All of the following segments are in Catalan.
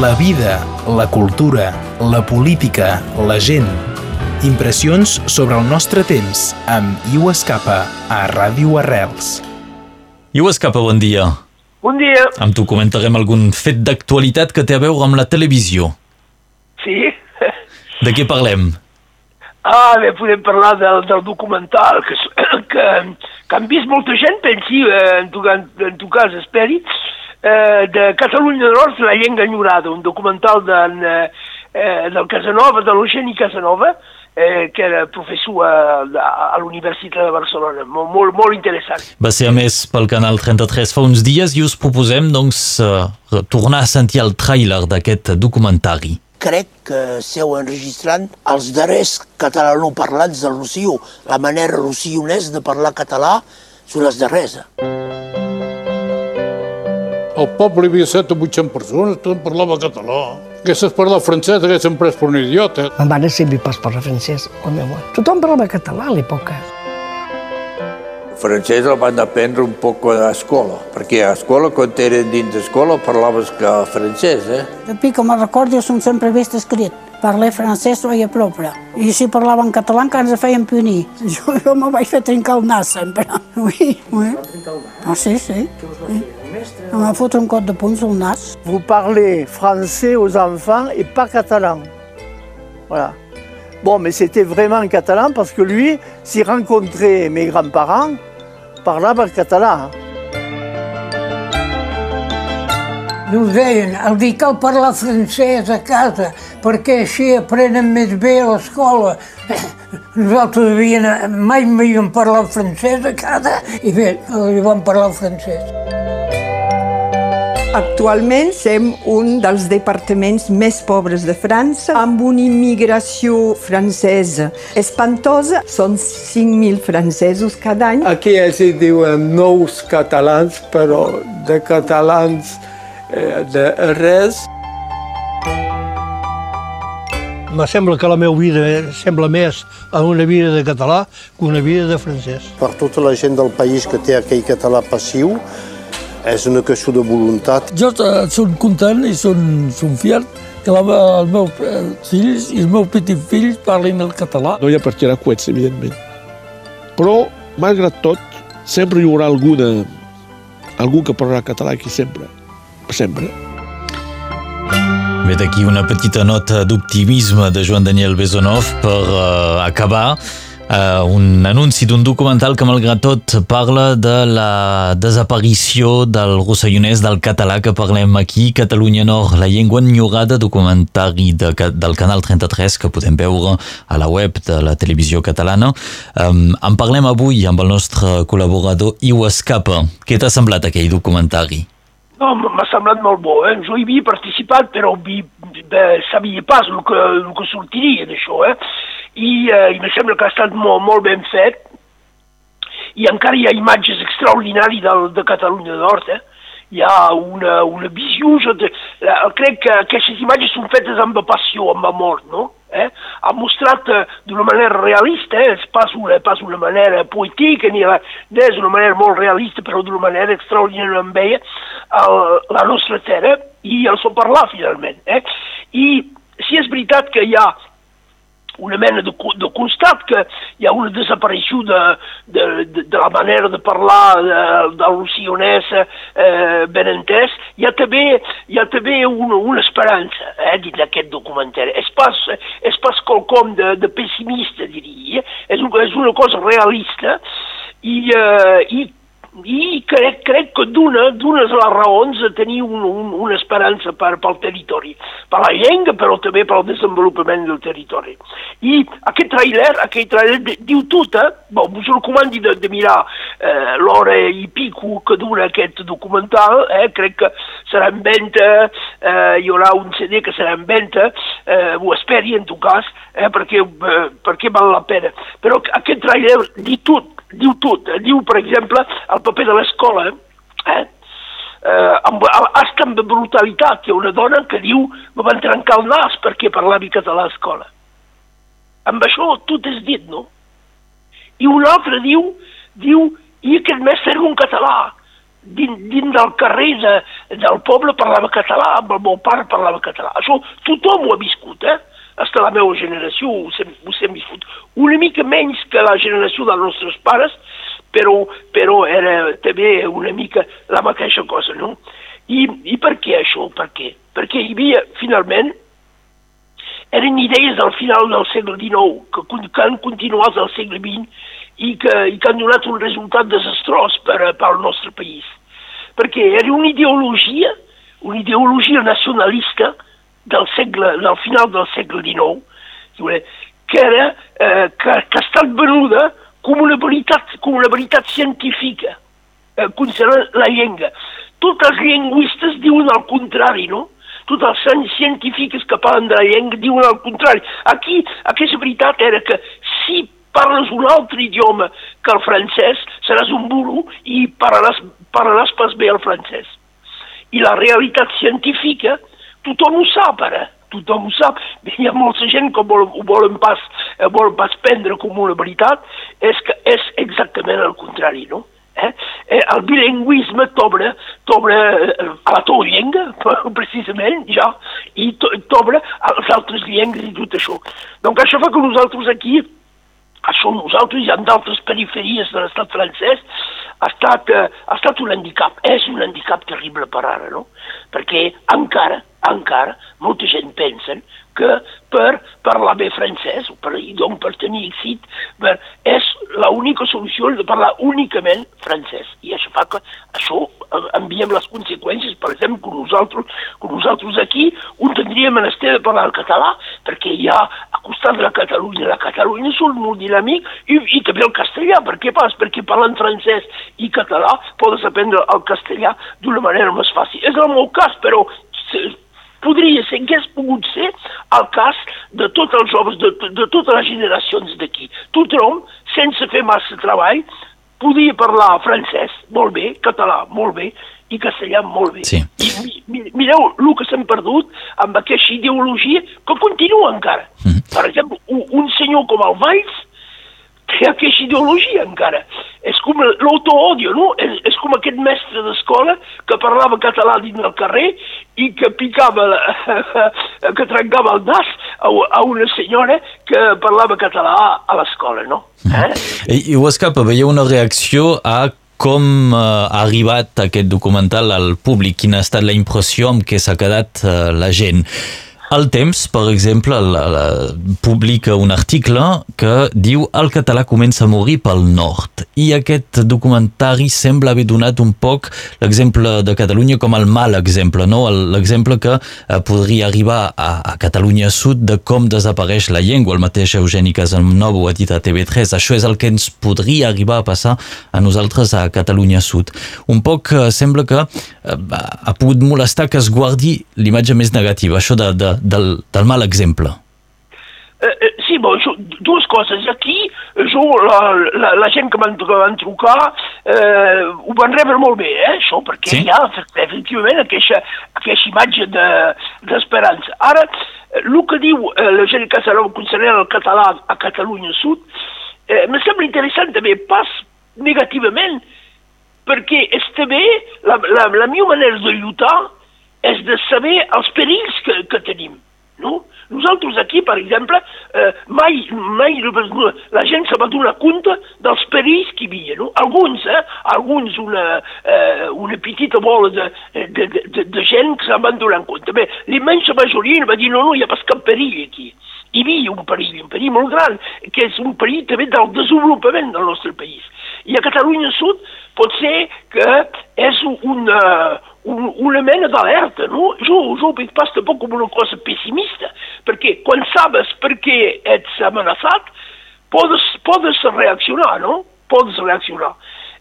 La vida, la cultura, la política, la gent. Impressions sobre el nostre temps amb Iu Escapa a Ràdio Arrels. Iu Escapa, bon dia. Bon dia. Amb tu comentarem algun fet d'actualitat que té a veure amb la televisió. Sí. De què parlem? Ah, bé, podem parlar del, del documental que, que, que han vist molta gent, pensi, eh, en, tu, en, en tu cas, esperi, eh, de Catalunya Nord, La llengua enyorada, un documental d'en, eh, eh, del Casanova, de l'Eugeni Casanova, eh, que era professor a, a l'Universitat de Barcelona. Molt, molt, molt interessant. Va ser a més pel Canal 33 fa uns dies i us proposem, doncs, eh, tornar a sentir el tràiler d'aquest documentari crec que seu enregistrant els darrers catalanoparlants del Rossio. La manera rossionès de parlar català són les darrers. Al poble hi havia 7 o 800 persones, tothom parlava català. Aquestes parlava francès, haguessin pres per un idiota. Ma mare sempre pas parlar francès, o meu Tothom parlava català a l'època francès el van aprendre un poc a escola, perquè a escola, quan eren dins d'escola, parlaves que francès, eh? Depuis que me recordo, jo som sempre vist escrit. Parler francès ho a propre. I si parlava en català encara ens feien punir. Jo, jo me vaig fer trencar el nas sempre. Oui, oui. Ah, sí, sí. sí. On m'a foutu un cot de punts al nas. Vous parlez français aux enfants et pas catalan. Voilà. Bon, mais c'était vraiment en catalan parce que lui, s'il rencontrait mes grands-parents, parlava català. Nos deien, el dir cal parlar francès a casa perquè així aprenen més bé a l'escola. Nosaltres havien, mai m'havíem parlat francès a casa i bé, li vam parlar francès. Actualment som un dels departaments més pobres de França, amb una immigració francesa espantosa. Són 5.000 francesos cada any. Aquí ells hi diuen nous catalans, però de catalans eh, de res. Me sembla que la meva vida sembla més a una vida de català que una vida de francès. Per tota la gent del país que té aquell català passiu, és una qüestió de voluntat. Jo soc content i soc, soc fiat que la, els meus fills i els meus petits fills parlin el català. No hi ha per tirar coets, evidentment. Però, malgrat tot, sempre hi haurà alguna, algú que parlarà català aquí sempre. Sempre. Ve d'aquí una petita nota d'optimisme de Joan Daniel Besonov per uh, acabar Uh, un anunci d'un documental que malgrat tot parla de la desaparició del rossellonès del català que parlem aquí, Catalunya Nord, la llengua enyorada, documentari de, del Canal 33 que podem veure a la web de la televisió catalana. Um, en parlem avui amb el nostre col·laborador Iu Escapa. Què t'ha semblat aquell documentari? No, m'ha semblat molt bo, eh? Jo hi havia participat, però vi, sabia pas el que, el que sortiria d'això, eh? I, eh, i em sembla que ha estat molt, molt ben fet i encara hi ha imatges extraordinàries del, de Catalunya Nord, eh? hi ha una, una visió, de, eh, crec que aquestes imatges són fetes amb passió, amb amor, no? Eh? Ha mostrat eh, d'una manera realista, eh? pas, una, pas una manera poètica, ni la, és una manera molt realista, però d'una manera extraordinària amb ella, el, la nostra terra, i el so parlar finalment. Eh? I si és veritat que hi ha una mena de, de constat que hi ha una desaparició de, de, de, la manera de parlar de, de l'ocionès eh, ben entès, hi ha també, hi ha també una, una esperança eh, dins d'aquest documentari. És pas, és pas qualcom de, de pessimista, diria, és, un, és una cosa realista. I, eh, i i crec, crec que dona, dones les raons de tenir un, un, una esperança per, pel territori, per la llengua, però també pel desenvolupament del territori. I aquest trailer, aquest trailer diu tot, eh? Bon, us recomano de, de mirar eh, l'hora i pico que dura aquest documental, eh? crec que serà en venda, eh, hi haurà un CD que serà en venda, eh, ho esperi en tot cas, eh? perquè, eh, perquè val la pena. Però aquest trailer diu tot, diu tot. Eh? Diu, per exemple, el paper de l'escola, eh? eh, amb, hasta amb brutalitat. Hi ha una dona que diu me van trencar el nas perquè parlava català a l'escola. Amb això tot és dit, no? I un altre diu, diu i aquest mestre era un català. dins, dins del carrer de, del poble parlava català, amb el meu pare parlava català. Això tothom ho ha viscut, eh? Hasta la meva generació ho hem, viscut. Una mica menys que la generació dels nostres pares, però, però era també una mica la mateixa cosa, no? I, I per què això? Per què? Perquè hi havia, finalment, eren idees del final del segle XIX, que, que han continuat al segle XX i que, i que han donat un resultat desastrós per, per al nostre país. Perquè era una ideologia, una ideologia nacionalista del segle, del final del segle XIX, que era, eh, que, que ha estat venuda com una veritat, com una veritat científica, eh, concernant la llengua. Tots els lingüistes diuen el contrari, no? Tots els científics que parlen de la llengua diuen el contrari. Aquí, aquesta veritat era que si parles un altre idioma que el francès, seràs un burro i parlaràs, parlaràs pas bé el francès. I la realitat científica, tothom ho sap ara, tothom ho sap. Hi ha molta gent que vol, ho volen pas, eh, volen pas prendre com una veritat, és que és exactament el contrari, no? Eh? Eh, el bilingüisme t'obre eh, a la teva llengua, precisament, ja, i t'obre a les altres llengües i tot això. Donc això fa que nosaltres aquí això nosaltres i en d'altres periferies de l'estat francès ha estat, eh, ha estat un handicap, és un handicap terrible per ara, no? Perquè encara, encara, molta gent pensa que per parlar bé francès, per, donc per tenir èxit, per, és l'única solució de parlar únicament francès. I això fa que això eh, enviem les conseqüències, per exemple, que nosaltres, que nosaltres aquí un tindríem menester de parlar el català, perquè hi ha a costat de la Catalunya, la Catalunya és molt dinàmic, i, i també el castellà, per què pas? Perquè parlant francès i català podes aprendre el castellà d'una manera més fàcil. És el meu cas, però podria ser, hagués pogut ser el cas de tots els joves, de, de totes les generacions d'aquí. Tothom, sense fer massa treball, podia parlar francès molt bé, català molt bé, i castellà molt bé. Sí. I mireu el que s'han perdut amb aquesta ideologia que continua encara. Mm -hmm. Per exemple, un, un senyor com el Valls aquesta ideologia encara. És com l'auto-odio, no? És, és com aquest mestre d'escola que parlava català dins del carrer i que picava, la, que trencava el nas a, a una senyora que parlava català a l'escola, no? Eh? I, I ho escapa, veieu una reacció a com uh, ha arribat aquest documental al públic, quina ha estat la impressió amb què s'ha quedat uh, la gent. El Temps, per exemple, la, la, publica un article que diu el català comença a morir pel nord i aquest documentari sembla haver donat un poc l'exemple de Catalunya com el mal exemple, no? l'exemple que eh, podria arribar a, a Catalunya Sud de com desapareix la llengua. El mateix Eugeni Casanova ho ha dit a TV3. Això és el que ens podria arribar a passar a nosaltres a Catalunya Sud. Un poc eh, sembla que eh, ha pogut molestar que es guardi l'imatge més negativa, això de, de, del, del mal exemple. Eh, eh, sí, bon, jo, dues coses. Aquí, jo, la, la, la gent que van, trucar eh, ho van rebre molt bé, eh, això, perquè sí? hi ha efectivament aquesta, aquesta imatge d'esperança. De, Ara, el que diu eh, la gent que serà concernent el català a Catalunya Sud, eh, me sembla interessant també, pas negativament, perquè és també la, la, la meva manera de lluitar és de saber els perills que, que tenim. No? Nosaltres aquí, per exemple, eh, mai, mai la gent se va donar compte dels perills que hi havia. No? Alguns, eh? Alguns, una, eh, una petita bola de, de, de, de gent que se'n van donar compte. Bé, l'immensa majoria va dir no, no, hi ha pas cap perill aquí. Hi havia un perill, un perill molt gran, que és un perill també del desenvolupament del nostre país. I a Catalunya Sud pot ser que és una, un, mena d'alerta, no? Jo, jo veig pas tampoc com una cosa pessimista, perquè quan sabes per què ets amenaçat, podes, podes reaccionar, no? Podes reaccionar.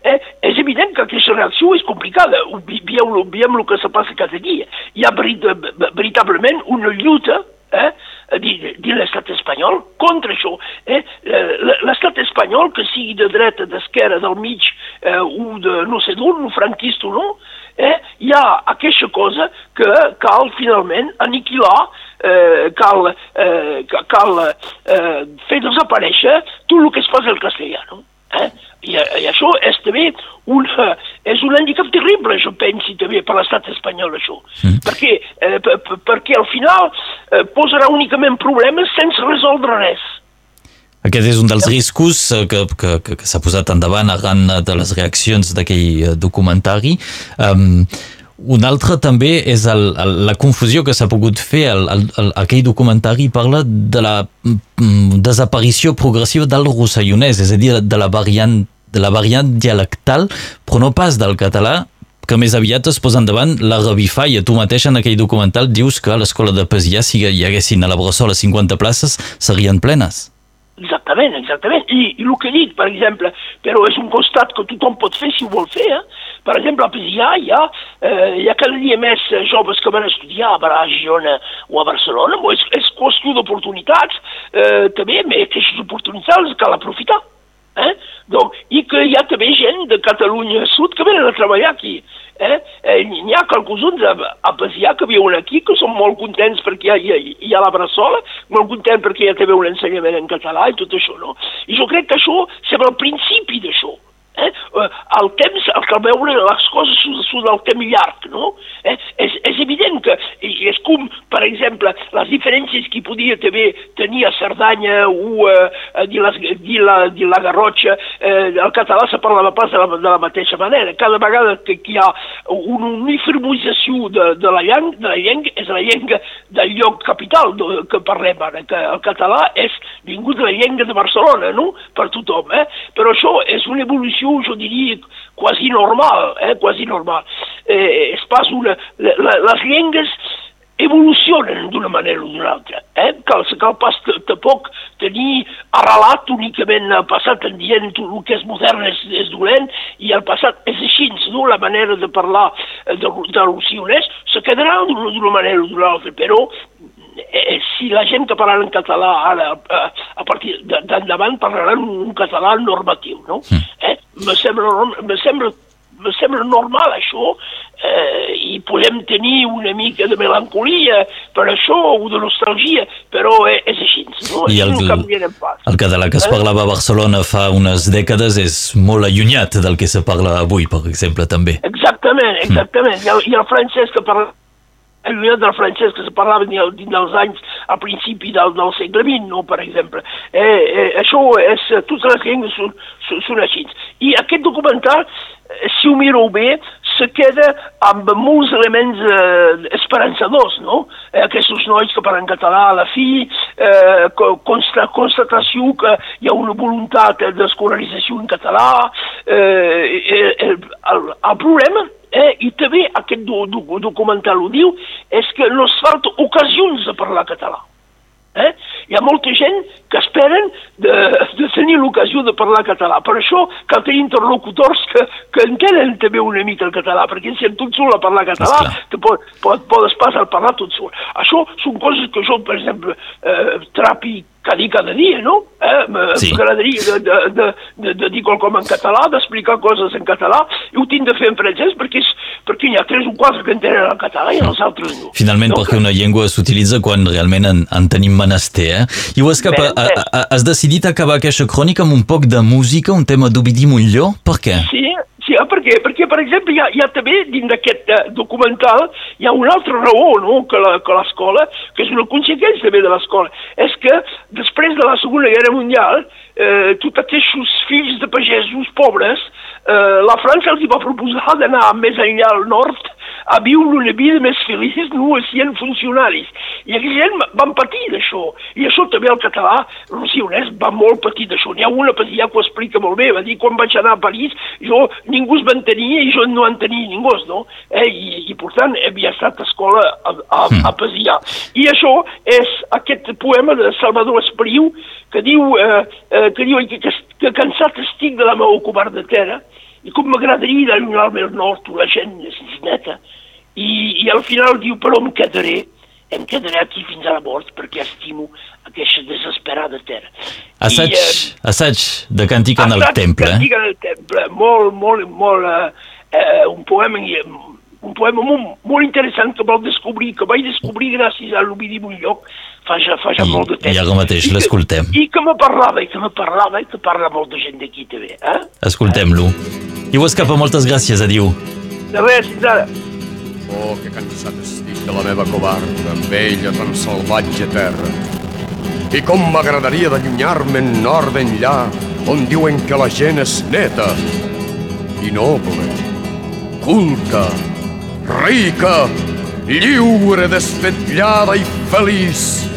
Eh, és evident que aquesta reacció és complicada. Veiem, veiem el que se passa cada dia. Hi ha veritablement una lluita eh, dins l'estat espanyol contra això. Eh? L'estat espanyol, que sigui de dreta, d'esquerra, del mig, eh, o de no sé d'on, franquista o no, eh, hi ha aquesta cosa que cal finalment aniquilar, eh, cal, eh, cal eh, fer desaparèixer tot el que es posa el castellà. No? Eh? I, i això és també un, és un handicap terrible, jo penso, també per l'estat espanyol, això. Mm. Perquè, eh, per, perquè al final eh, posarà únicament problemes sense resoldre res. Aquest és un dels riscos eh, que, que, que, que s'ha posat endavant arran de les reaccions d'aquell eh, documentari. Um, un altre també és el, el, la confusió que s'ha pogut fer. El, el, el, aquell documentari parla de la mm, desaparició progressiva del rossellonès, és a dir, de la variant, de la variant dialectal, però no pas del català, que més aviat es posa endavant la revifalla. Tu mateix en aquell documental dius que a l'escola de Pesià, si hi haguessin a la Bressola 50 places, serien plenes. Exactament, exactament. I, I el que dic, per exemple, però és un costat que tothom pot fer si ho vol fer. Eh? Per exemple, a Pesià hi ha, eh, hi ha cada dia més joves que van estudiar a Girona o a Barcelona. És, és qüestió d'oportunitats, eh, també, però aquestes oportunitats cal aprofitar. Eh? Donc, I que hi ha també gent de Catalunya Sud que venen a treballar aquí. Eh? Eh, n'hi ha qualcuns a, a Pesià que viuen aquí, que són molt contents perquè hi ha, hi hi ha la Bressola, molt contents perquè hi ha també un ensenyament en català i tot això, no? I jo crec que això sembla el principi d'això. Eh? eh? El temps, el que veure les coses surt del temps llarg, no? Eh? És, és evident que és com, per exemple, les diferències que podia també tenir a Cerdanya o eh, a les, dir, la, Garrotxa, eh, el català se parlava pas de la, de la mateixa manera. Cada vegada que, que hi ha una uniformització de, de, la llengua, de la llengua, és la llengua del lloc capital que parlem ara, que el català és vingut de la llengua de Barcelona, no?, per tothom, eh? Però això és una evolució jo diria, quasi normal, eh, quasi normal. Eh, és pas una... La, les llengües evolucionen d'una manera o d'una altra. Eh? Cal, cal pas tampoc tenir arrelat únicament el passat en dient tot el que és modern és, és dolent i el passat és així, no? la manera de parlar de, de l'ocionès se quedarà d'una manera o d'una altra, però eh, si la gent que parla en català ara, a, a partir d'endavant parlaran un català normatiu, no? Eh? Me sembla, me sembla me sembla normal això eh, i podem tenir una mica de melancolia per això o de nostalgia, però és, és així. No? I el, no pas. el català que es eh? parlava a Barcelona fa unes dècades és molt allunyat del que se parla avui, per exemple, també. Exactament, exactament. Mm. I, el, I el francès que parla allunyat del francès que se parlava dins dels anys al principi del, del segle XX, no, per exemple. Eh, eh, això és, totes les llengües són, són, són així. I aquest documental, eh, si ho mireu bé, se queda amb molts elements eh, esperançadors, no? Eh, aquests nois que parlen català a la fi, eh, consta, constatació que hi ha una voluntat d'escolarització en català. Eh, eh, el, el, el problema eh, i també aquest do, do, documental ho diu, és que no es falta ocasions de parlar català. Eh? Hi ha molta gent que esperen de, de tenir l'ocasió de parlar català. Per això cal tenir interlocutors que, que entenen també una mica el català, perquè si tot sol a parlar català, te pot, pot, podes pas a parlar tot sol. Això són coses que jo, per exemple, eh, trapi cada, cada dia, no? Eh? M'agradaria sí. de, de, de, de, de dir qualcosa en català, d'explicar coses en català, i ho tinc de fer en francès perquè, és, perquè hi ha tres o quatre que entenen el català i els altres no. Finalment, no, perquè una llengua s'utilitza quan realment en, en tenim menester, eh? I ho és cap, a, a, has decidit acabar aquesta crònica amb un poc de música, un tema d'Ovidi Montlló? Per què? Sí, Sí, eh, per què? Perquè, per exemple, hi ha, hi ha també, dins d'aquest eh, documental, hi ha una altra raó no? que l'escola, que és una conseqüència també de l'escola, és que després de la Segona Guerra Mundial, eh, tots aquests fills de pagesos pobres, eh, la França els va proposar d'anar més enllà al nord a viure una vida més feliç no sent funcionaris. I aquella gent van patir d'això. I això també el català rosionès va molt patir d'això. N'hi ha una ja que ho explica molt bé. Va dir, quan vaig anar a París, jo ningú es mantenia i jo no en tenia ningú, no? Eh? I, I, per tant, havia estat a escola a, a, a Pesià. I això és aquest poema de Salvador Espriu que diu, eh, eh, que, diu que, que, que cansat estic de la meva covardatera i com m'agradaria d'allunyar-me al nord, la gent neta, i, i al final diu, però em quedaré, em quedaré aquí fins a la mort perquè estimo aquesta desesperada terra. Assaig, I, eh, assaig de càntic en el temple. Assaig de càntic en el temple, molt, molt, molt, eh, eh, un poema un poema molt, molt interessant que vol descobrir, que vaig descobrir gràcies a l'Ovidi Montllòc fa ja, fa ja I, molt de temps. I ara mateix l'escoltem. I que me parlava, i que me parlava, i que parla molt de gent d'aquí també, eh? Escoltem-lo. I ho escapa, moltes gràcies, adiu. De res, fins ara. Oh, que cansat estic de la meva covarda, vella tan salvatge terra. I com m'agradaria d'allunyar-me en nord enllà, on diuen que la gent és neta i noble, culta, rica, lliure, desvetllada i feliç.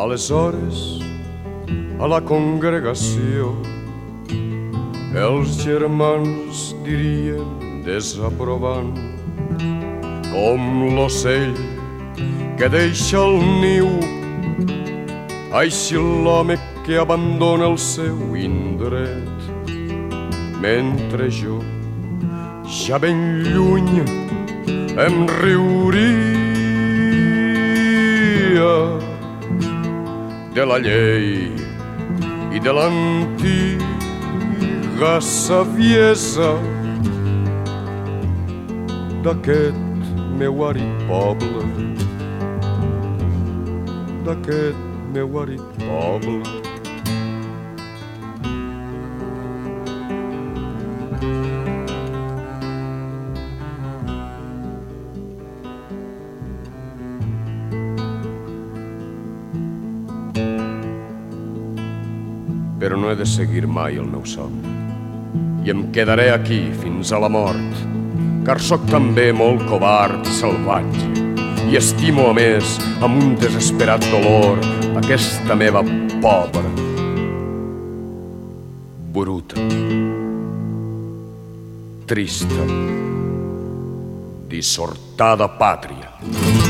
Aleshores, a la congregació, els germans dirien desaprovant com l'ocell que deixa el niu, així l'home que abandona el seu indret, mentre jo, ja ben lluny, em riuria de la llei i de l'antiga saviesa d'aquest meu arit poble, d'aquest meu arit poble. He de seguir mai el meu somni. I em quedaré aquí fins a la mort, car sóc també molt covard i salvatge, i estimo a més amb un desesperat dolor aquesta meva pobra, bruta, trista, dissortada pàtria.